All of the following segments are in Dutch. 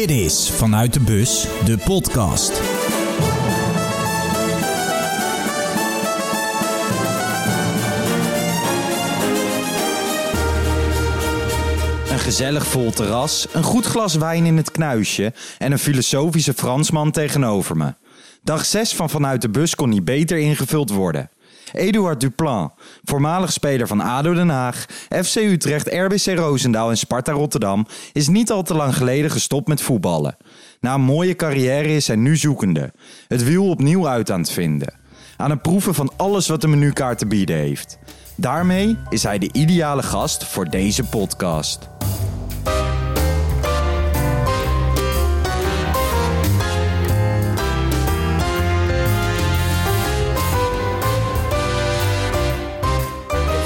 Dit is Vanuit de Bus, de podcast. Een gezellig vol terras, een goed glas wijn in het knuisje en een filosofische Fransman tegenover me. Dag 6 van Vanuit de Bus kon niet beter ingevuld worden. Eduard Duplan, voormalig speler van ADO Den Haag, FC Utrecht, RBC Roosendaal en Sparta Rotterdam, is niet al te lang geleden gestopt met voetballen. Na een mooie carrière is hij nu zoekende, het wiel opnieuw uit aan het vinden. Aan het proeven van alles wat de menukaart te bieden heeft. Daarmee is hij de ideale gast voor deze podcast.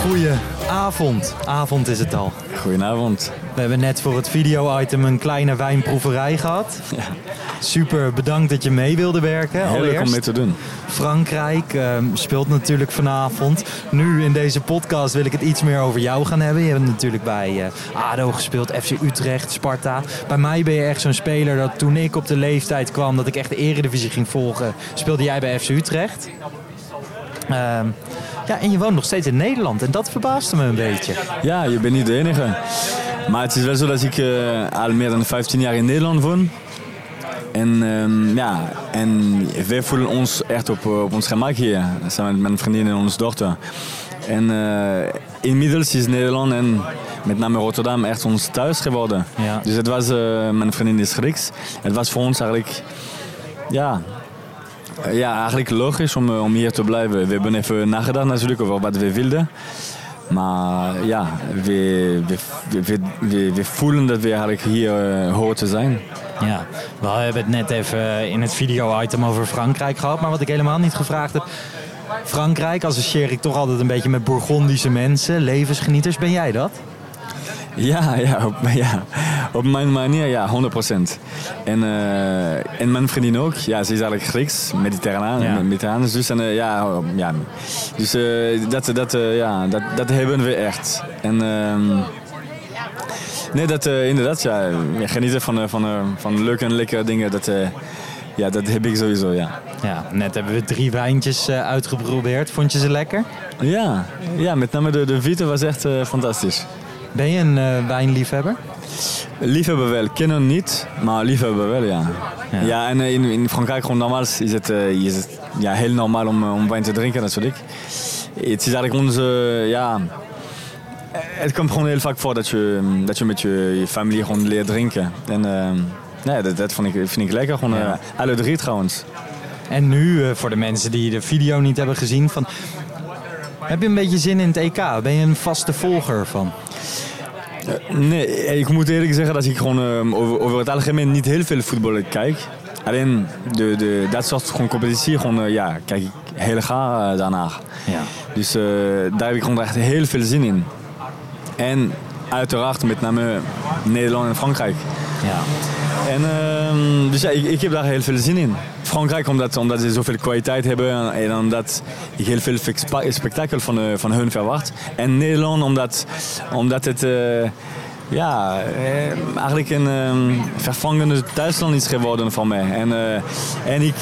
Goedenavond. Avond is het al. Goedenavond. We hebben net voor het video-item een kleine wijnproeverij gehad. Ja. Super, bedankt dat je mee wilde werken. Heel leuk om mee te doen. Frankrijk ehm, speelt natuurlijk vanavond. Nu in deze podcast wil ik het iets meer over jou gaan hebben. Je hebt natuurlijk bij eh, ADO gespeeld, FC Utrecht, Sparta. Bij mij ben je echt zo'n speler dat toen ik op de leeftijd kwam... dat ik echt de eredivisie ging volgen, speelde jij bij FC Utrecht. Ehm, ja, en je woont nog steeds in Nederland. En dat verbaasde me een beetje. Ja, je bent niet de enige. Maar het is wel zo dat ik eh, al meer dan 15 jaar in Nederland woon. En ehm, ja, en wij voelen ons echt op, eh, op ons gemak hier. Samen met mijn vriendin en onze dochter. En eh, inmiddels is Nederland en met name Rotterdam echt ons thuis geworden. Ja. Dus het was, mijn vriendin is Grieks. Het was voor ons eigenlijk, ja, ja, eigenlijk logisch om, eh, om hier te blijven. We hebben even nagedacht natuurlijk over wat we wilden. Maar ja, we, we, we, we, voelen dat we eigenlijk hier eh, horen te zijn. Ja, we hebben het net even in het video-item over Frankrijk gehad. Maar wat ik helemaal niet gevraagd heb. Frankrijk associeer ik toch altijd een beetje met Bourgondische mensen, levensgenieters. Ben jij dat? Ja, ja, op, ja, op mijn manier, ja, 100%. En, eh, en mijn vriendin ook. Ja, ze is eigenlijk Grieks, mediterraan, Ja. Dus, en, eh, ja, ja, dus eh, dat, dat, ja, dat, dat hebben we echt. En ehm, nee, dat inderdaad, ja, genieten van, van, van leuke en lekkere dingen, dat, ja, dat heb ik sowieso, ja. Ja, net hebben we drie wijntjes uitgeprobeerd. Vond je ze lekker? Ja, ja met name de, de Vite was echt fantastisch. Ben je een eh, wijnliefhebber? Liefhebben wel, kennen niet, maar liefhebben wel, ja. Ja. Ja, en eh, in, in Frankrijk gewoon normaal is het, eh, is het ja, heel normaal om, om wijn te drinken natuurlijk. Het is eigenlijk onze, ja... Het komt gewoon heel vaak voor dat je, dat je met je, je familie gewoon leert drinken. En ja, dat, dat vind, ik, vind ik lekker. Gewoon, Ja. eh, alle drie trouwens. En nu, voor de mensen die de video niet hebben gezien, van, heb je een beetje zin in het EK? Ben je een vaste volger van? Nee, ik moet eerlijk zeggen dat ik gewoon eh, over, over het algemeen niet heel veel voetbal kijk. Alleen de, de, dat soort gewoon competitie, gewoon, eh, ja, kijk ik heel graag eh, daarnaar. Ja. Dus eh, daar heb ik gewoon echt heel veel zin in. En uiteraard met name Nederland en Frankrijk. ja. En, ehm, dus ja, ik, ik heb daar heel veel zin in. Frankrijk omdat, omdat ze zoveel kwaliteit hebben en omdat ik heel veel spe- spektakel van, eh, van hun verwacht. En Nederland omdat, omdat het eh, ja, eh, eigenlijk een ehm, vervangende thuisland is geworden van mij. En, en ik,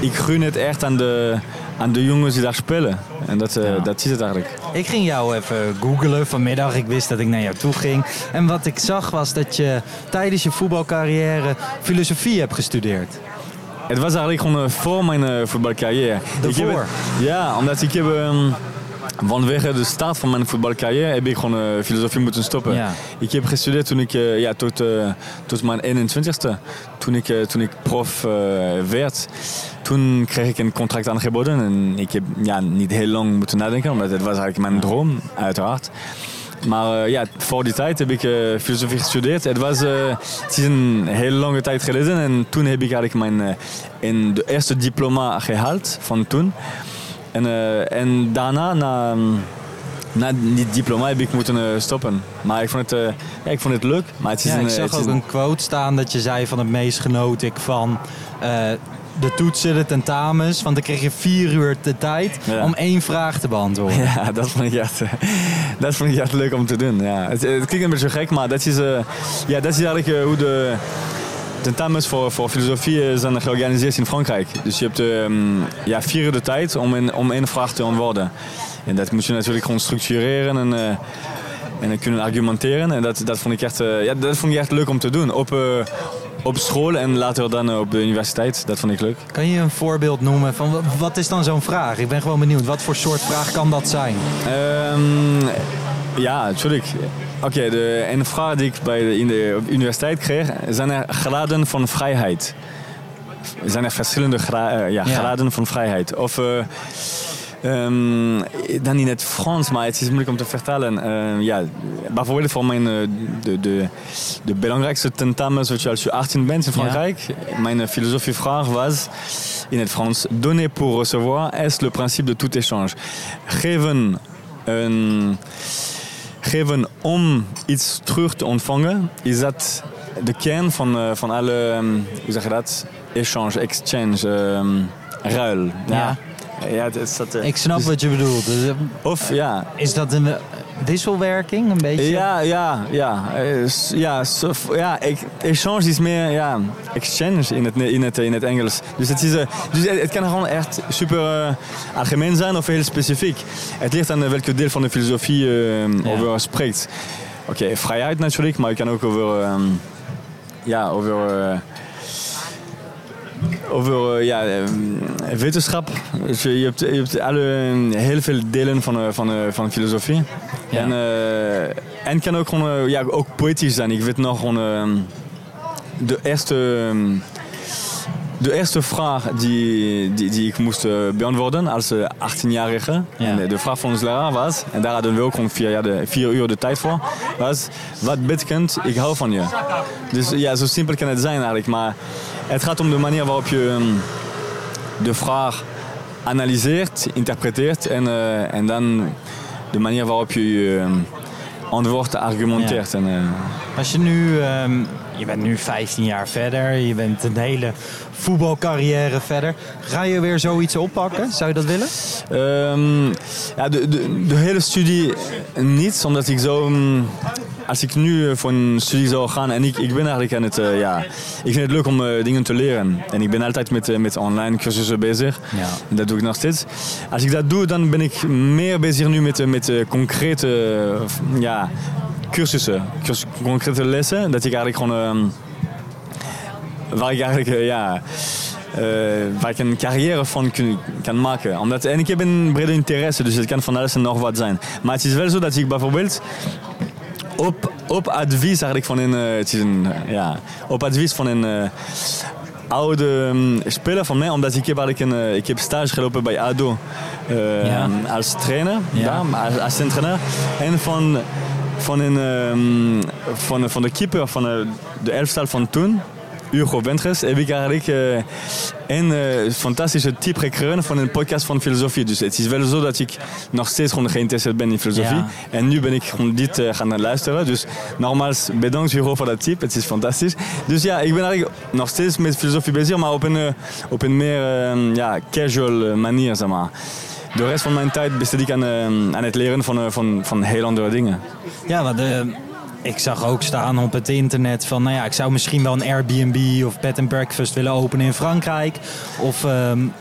ik gun het echt aan de, aan de jongens die daar spelen. En dat, Ja. dat is het eigenlijk. Ik ging jou even googlen vanmiddag. Ik wist dat ik naar jou toe ging. En wat ik zag was dat je tijdens je voetbalcarrière filosofie hebt gestudeerd. Het was eigenlijk gewoon eh, voor mijn eh, voetbalcarrière. Daarvoor? ja, omdat ik heb... ehm, vanwege de start van mijn voetbalcarrière heb ik gewoon eh, filosofie moeten stoppen. Ja. Ik heb gestudeerd toen ik, eh, ja, tot, eh, tot mijn 21ste. Toen ik, toen ik prof werd. Toen kreeg ik een contract aangeboden. En ik heb ja, niet heel lang moeten nadenken, omdat het was eigenlijk mijn droom, uiteraard. Maar ja, voor die tijd heb ik filosofie gestudeerd. Het, was, het is een hele lange tijd geleden. En toen heb ik eigenlijk mijn in de eerste diploma gehaald van toen. En, eh, en daarna, na, na die diploma, heb ik moeten eh, stoppen. Maar ik vond het, eh, ja, ik vond het leuk. Maar het is Ja, een, ik zag ook een- een quote staan dat je zei van het meest genoot ik van de toetsen, de tentamens. Want dan kreeg je vier uur de tijd Ja. om één vraag te beantwoorden. Ja, dat vond ik echt, dat vond ik echt leuk om te doen. Ja. Het, het klinkt een beetje gek, maar dat is, ja, dat is eigenlijk hoe de, tentamens voor, voor filosofie eh, zijn georganiseerd in Frankrijk. Dus je hebt ehm, ja, vier uur de tijd om, in, om één vraag te antwoorden. En dat moet je natuurlijk gewoon structureren en, uh, en kunnen argumenteren. En dat, dat, vond ik echt, uh, ja, dat vond ik echt leuk om te doen. Op, uh, op school en later dan op de universiteit. Dat vond ik leuk. Kan je een voorbeeld noemen van wat is dan zo'n vraag? Ik ben gewoon benieuwd. Wat voor soort vraag kan dat zijn? Um, ja, natuurlijk. Oké, okay, de ene vraag die ik bij de, in de universiteit kreeg, zijn er graden van vrijheid. Zijn er verschillende gra ja, graden ja. van vrijheid? Of uh, um, dan in het Frans, maar het is moeilijk om te vertalen. Uh, ja, bijvoorbeeld voor mijn, uh, de, de, de belangrijkste tentamens, weet je, als je 18 bent in Frankrijk, ja. mijn filosofievraag was in het Frans: Donner pour recevoir est le principe de tout échange. Geven een geven om iets terug te ontvangen, is dat de kern van, uh, van alle, um, hoe zeg je dat? Exchange, exchange, um, ruil. Ja. ja. ja het is dat, uh, Ik snap dus, wat je bedoelt. Dus, of ja. Is dat een wisselwerking een beetje? Ja, ja, ja. Ja, so, ja exchange is meer ja, exchange in het, in het, in het Engels. Dus het, is, dus het kan gewoon echt super uh, algemeen zijn of heel specifiek. Het ligt aan welke deel van de filosofie uh, ja. over spreekt. Oké, okay, vrijheid natuurlijk, maar je kan ook over... Um, ja, over... Uh, over ja, wetenschap. Dus je, hebt, je hebt alle, heel veel delen van, van, van filosofie. Ja. En, en kan ook gewoon ja, ook poëtisch zijn. Ik weet nog gewoon uh, de eerste. de eerste vraag die, die, die ik moest beantwoorden als 18-jarige, ja. de, de, vraag van onze leraar was, en daar hadden we ook gewoon vier, ja, de, vier uur de tijd voor, was: wat betekent ik hou van je? Dus ja, zo simpel kan het zijn eigenlijk, maar het gaat om de manier waarop je um, de vraag analyseert, interpreteert en, uh, en dan de manier waarop je je um, antwoord argumenteert. Ja. En, uh, Als je nu, um, je bent nu 15 jaar verder, je bent een hele voetbalcarrière verder. Ga je weer zoiets oppakken? Zou je dat willen? Um, ja, de, de, de, hele studie niet, omdat ik zo. Um, als ik nu voor een studie zou gaan en ik, ik ben eigenlijk aan het. Uh, ja, ik vind het leuk om uh, dingen te leren. En ik ben altijd met, uh, met online cursussen bezig. Ja. Dat doe ik nog steeds. Als ik dat doe, dan ben ik meer bezig nu met, met concrete ja, cursussen, cursus, concrete lessen. Dat ik eigenlijk gewoon waar ik eigenlijk ja, uh, waar ik een carrière van kun, kan maken. Omdat, en ik heb een brede interesse, dus het kan van alles en nog wat zijn. Maar het is wel zo dat ik bijvoorbeeld op, op advies eigenlijk van een, uh, het is een ja, op advies van een uh, oude um, speler van mij, omdat ik heb eigenlijk een, uh, ik heb stage gelopen bij ADO ja. als trainer, ja. daar, als assistent-trainer. En van, van, een, um, van, van de keeper van de, de elftal van toen, Hugo Ventres, heb ik eigenlijk uh, een uh, fantastische tip gekregen van een podcast van filosofie. Dus het is wel zo dat ik nog steeds gewoon geïnteresseerd ben in filosofie. Ja. En nu ben ik gewoon dit uh, gaan luisteren. Dus nogmaals, bedankt Hugo voor dat tip. Het is fantastisch. Dus ja, ik ben eigenlijk nog steeds met filosofie bezig, maar op een, op een meer ja, casual manier, zeg maar de rest van mijn tijd besteed ik aan, aan het leren van, van, van heel andere dingen. Ja, de, ik zag ook staan op het internet van, nou ja, ik zou misschien wel een Airbnb of bed and breakfast willen openen in Frankrijk. Of um,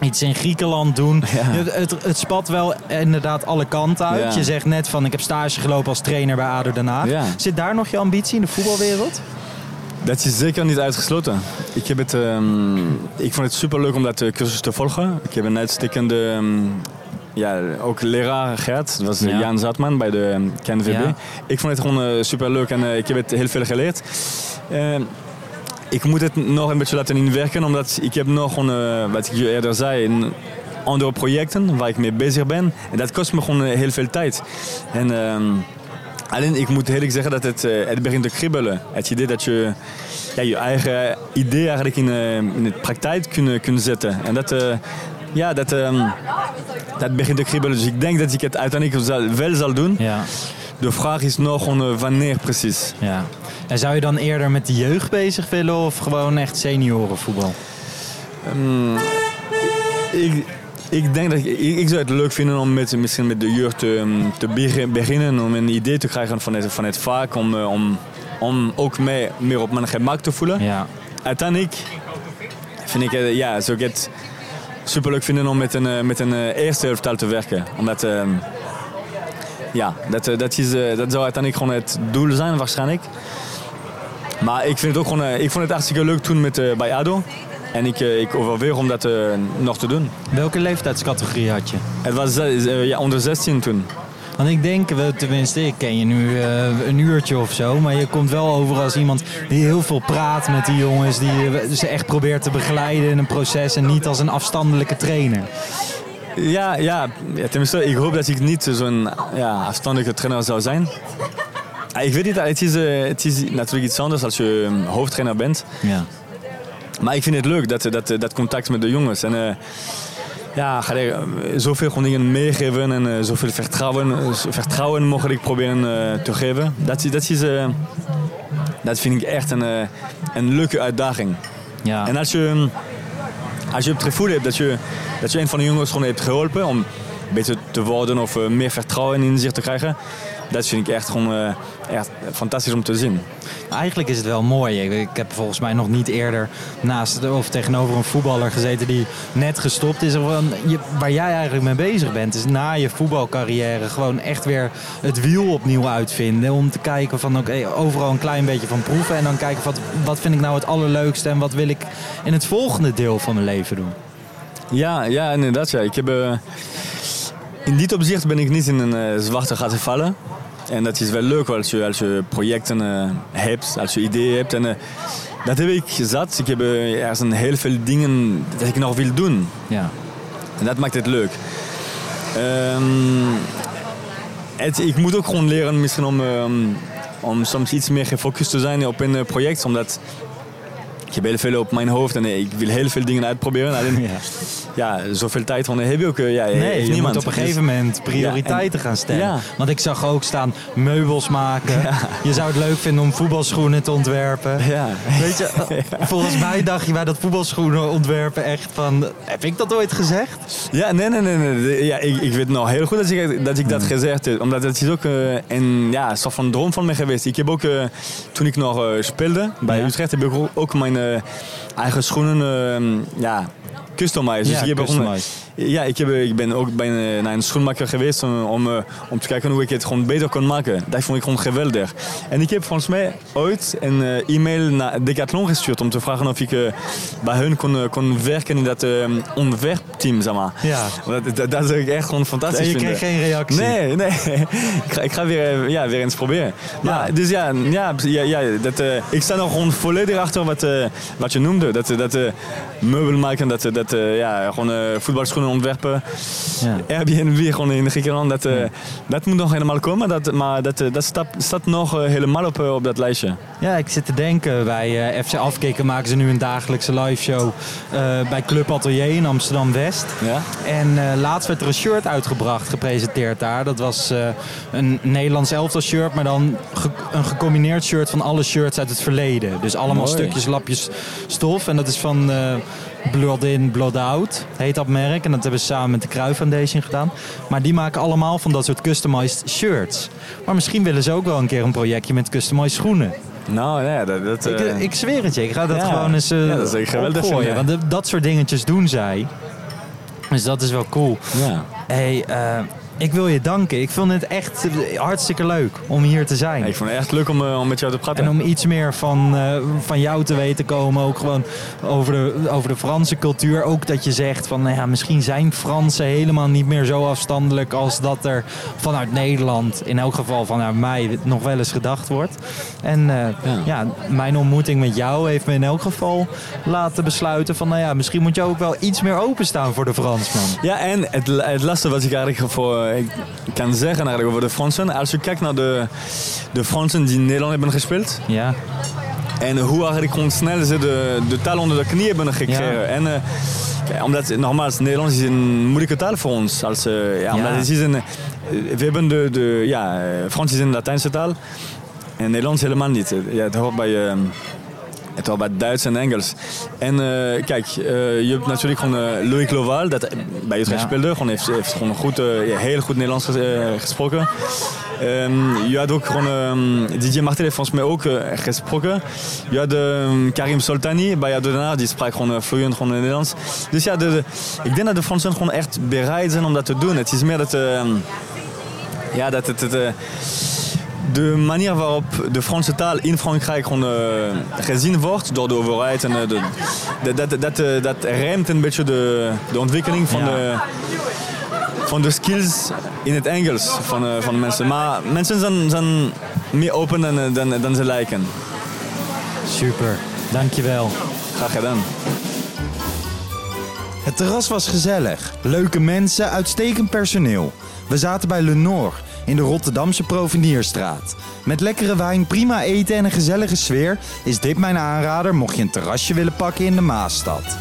iets in Griekenland doen. Ja. Het, het, spat wel inderdaad alle kanten uit. Ja. Je zegt net van, ik heb stage gelopen als trainer bij ADO Den Haag. Ja. Zit daar nog je ambitie in de voetbalwereld? Dat is zeker niet uitgesloten. Ik, heb het, um, ik vond het super leuk om dat cursus te volgen. Ik heb een uitstekende um, ja, ook leraar Gert, dat was ja. Jan Zatman bij de KNVB. Ja. Ik vond het gewoon uh, super leuk en uh, ik heb het heel veel geleerd. Uh, ik moet het nog een beetje laten inwerken, omdat ik heb nog, gewoon, wat ik je eerder zei, andere projecten waar ik mee bezig ben. En dat kost me gewoon heel veel tijd. En, alleen ik moet eerlijk zeggen dat het, het begint te kribbelen. Het idee dat je ja, je eigen idee eigenlijk in, in de praktijk kunt, kunt zetten. En dat, ja, dat, um, dat begint te kriebelen. Dus ik denk dat ik het uiteindelijk wel zal doen. Ja. De vraag is nog uh, wanneer precies. Ja. En zou je dan eerder met de jeugd bezig willen of gewoon echt seniorenvoetbal? Um, ik, ik denk dat ik, ik, zou het leuk vinden om met, misschien met de jeugd te, te beginnen, om een idee te krijgen van het, van het vak, om, om om ook mij meer op mijn gemak te voelen. Ja. Uiteindelijk vind ik eh, ja, het superleuk vinden om met een, eh, met een eh, eerste elftal te werken. Omdat ehm, ja, dat, eh, dat, is, dat zou uiteindelijk gewoon het doel zijn waarschijnlijk. Maar ik vind het ook gewoon, ik vond het hartstikke leuk toen met, bij ADO. En ik, ik overweeg om dat nog te doen. Welke leeftijdscategorie had je? Het was ja, onder 16 toen. Want ik denk, wel, tenminste, ik ken je nu eh, een uurtje of zo, maar je komt wel over als iemand die heel veel praat met die jongens, die eh, ze echt probeert te begeleiden in een proces en niet als een afstandelijke trainer. Ja, ja, tenminste, ik hoop dat ik niet zo'n ja, afstandelijke trainer zou zijn. Ah, Ik weet niet, het is, eh, het is natuurlijk iets anders als je eh, hoofdtrainer bent. Ja. Maar ik vind het leuk, dat, dat, dat contact met de jongens. En ja, ga er, eh, zoveel dingen meegeven en eh, zoveel vertrouwen, vertrouwen mogelijk proberen eh, te geven. Dat, is- dat, is, eh, dat vind ik echt een, een leuke uitdaging. Ja. En als je, als je het gevoel hebt dat je, dat je een van de jongens gewoon hebt geholpen om beter te worden of eh, meer vertrouwen in zich te krijgen, dat vind ik echt gewoon eh, echt fantastisch om te zien. Eigenlijk is het wel mooi. Ik, heb volgens mij nog niet eerder naast of tegenover een voetballer gezeten die net gestopt is. Of een- je- waar jij eigenlijk mee bezig bent, is na je voetbalcarrière gewoon echt weer het wiel opnieuw uitvinden. Om te kijken van oké, overal een klein beetje van proeven. En dan kijken wat, wat vind ik nou het allerleukste en wat wil ik in het volgende deel van mijn leven doen. Ja, ja inderdaad. Ja. Ik heb, eh, in dit opzicht ben ik niet in een eh, zwarte gat gevallen. En dat is wel leuk als je, als je projecten eh, hebt, als je ideeën hebt. En, eh, dat heb ik zat. Ik heb er zijn heel veel dingen dat ik nog wil doen. Ja. En dat maakt het leuk. Ehm, het, ik moet ook gewoon leren misschien om, ehm, om soms iets meer gefocust te zijn op een project. Omdat ik heb heel veel op mijn hoofd en eh, ik wil heel veel dingen uitproberen. Alleen, Ja. ja, zoveel tijd van heb je ook. eh, Ja, Nee, heeft je niemand. moet op een gegeven moment prioriteiten Ja, en- gaan stellen. ja. Want ik zag ook staan meubels maken. Je zou het leuk vinden om voetbalschoenen te ontwerpen. Ja. Weet je, volgens mij dacht je bij dat voetbalschoenen ontwerpen echt van... Heb ik dat ooit gezegd? Ja, nee, nee, nee. nee. Ja, ik, ik weet nog heel goed dat ik dat, ik dat gezegd heb. Omdat het is ook eh, een ja, soort van droom van mij geweest. Ik heb ook, eh, toen ik nog eh, speelde bij. Utrecht, heb ik ook, ook mijn eh, eigen schoenen eh, ja, customized. Ja, dus ik, heb ja, ik, heb, ik ben ook bij een, naar een schoenmaker geweest om, om, eh, om te kijken hoe ik het gewoon beter kon maken. Dat vond ik gewoon geweldig. En ik heb volgens mij ooit een eh, e-mail naar Decathlon gestuurd om te vragen of ik eh, bij hun kon, kon werken in dat eh, ontwerpteam, zeg maar. Ja. Dat, dat, dat zou ik echt gewoon fantastisch En je vinden. kreeg geen reactie? Nee, nee. ik, ga, ik ga weer, ja, weer eens proberen. Maar, Ja. Dus ja, ja, ja, ja dat, ik sta nog gewoon volledig achter wat, wat je noemde. Dat, dat meubel maken, dat, dat eh, ja, gewoon eh, voetbalschoenen ontwerpen. Ja. Airbnb gewoon in Griekenland. Dat, eh, dat moet nog helemaal komen. Dat, maar dat, dat staat, staat nog helemaal op, op dat lijstje. Ja, ik zit te denken. Bij FC Afkikken maken ze nu een dagelijkse live show bij Club Atelier in Amsterdam-West. Ja? En laatst werd er een shirt uitgebracht, gepresenteerd daar. Dat was een Nederlands elftal shirt, maar dan een gecombineerd shirt van alle shirts uit het verleden. Dus allemaal Mooi. stukjes, lapjes stof. En dat is van Blood In, Blood Out, heet dat merk. En dat hebben ze samen met de Cruyff Foundation gedaan. Maar die maken allemaal van dat soort customized shirts. Maar misschien willen ze ook wel een keer een projectje met customized schoenen. Nou ja, dat... dat Ik, eh, ik zweer het je, ik ga dat ja. gewoon eens eh Ja, dat geweldig opgooien. Want dat soort dingetjes doen zij. Dus dat is wel cool. ja. Hey, eh, ik wil je danken. Ik vond het echt eh, hartstikke leuk om hier te zijn. Ik vond het echt leuk om, eh, om met jou te praten. En om iets meer van, eh, van jou te weten komen. Ook gewoon over de, over de Franse cultuur. Ook dat je zegt van nou ja, misschien zijn Fransen helemaal niet meer zo afstandelijk als dat er vanuit Nederland, in elk geval vanuit mij, nog wel eens gedacht wordt. En Ja. ja. mijn ontmoeting met jou heeft me in elk geval laten besluiten van nou ja, misschien moet je ook wel iets meer openstaan voor de Fransman. Ja, en het, het laatste wat ik eigenlijk voor, ik kan zeggen eigenlijk over de Fransen. Als je kijkt naar de, de Fransen die in Nederland hebben gespeeld. Ja, En hoe eigenlijk gewoon snel ze de, de taal onder de knie hebben gekregen. Ja. En, eh, omdat nogmaals, Nederlands is een moeilijke taal voor ons. Als, eh, ja, omdat Ja. het is een, eh, we hebben de, de ja, eh, Frans is een Latijnse taal. En Nederlands helemaal niet. Ja, het hoort bij, eh, het wat Duits en Engels. En uh, kijk, uh, je hebt natuurlijk gewoon uh, Loïc Loval, dat bij Utrecht ja. speelde. Gewoon heeft, heeft gewoon goed, heel goed Nederlands gesproken. Um, je had ook gewoon um, Didier Martel heeft volgens mij ook gesproken. Je had um, Karim Soltani bij die sprak gewoon vloeiend gewoon Nederlands. Dus ja, de, de, ik denk dat de Fransen gewoon echt bereid zijn om dat te doen. Het is meer dat, ja, dat het, het de manier waarop de Franse taal in Frankrijk gewoon, uh, gezien wordt door de overheid. En, uh, de, dat, dat, dat, uh, dat remt een beetje de, de ontwikkeling van, ja. de, van de skills in het Engels van, van mensen. Maar mensen zijn, zijn meer open dan, dan, dan ze lijken. Super, dankjewel. Graag gedaan. Het terras was gezellig. Leuke mensen, uitstekend personeel. We zaten bij Le Nord in de Rotterdamse Provenierstraat. Met lekkere wijn, prima eten en een gezellige sfeer is dit mijn aanrader mocht je een terrasje willen pakken in de Maastad.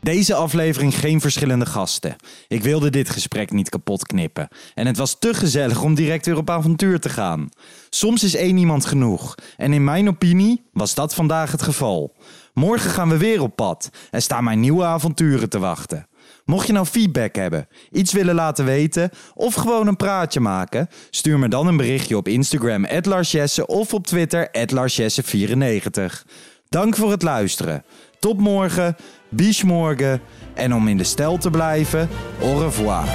Deze aflevering geen verschillende gasten. Ik wilde dit gesprek niet kapot knippen. En het was te gezellig om direct weer op avontuur te gaan. Soms is één iemand genoeg. En in mijn opinie was dat vandaag het geval. Morgen gaan we weer op pad en staan mijn nieuwe avonturen te wachten. Mocht je nou feedback hebben, iets willen laten weten of gewoon een praatje maken, stuur me dan een berichtje op Instagram @larsjesse of op Twitter @larsjesse94. Dank voor het luisteren. Tot morgen, bis morgen en om in de stijl te blijven, au revoir.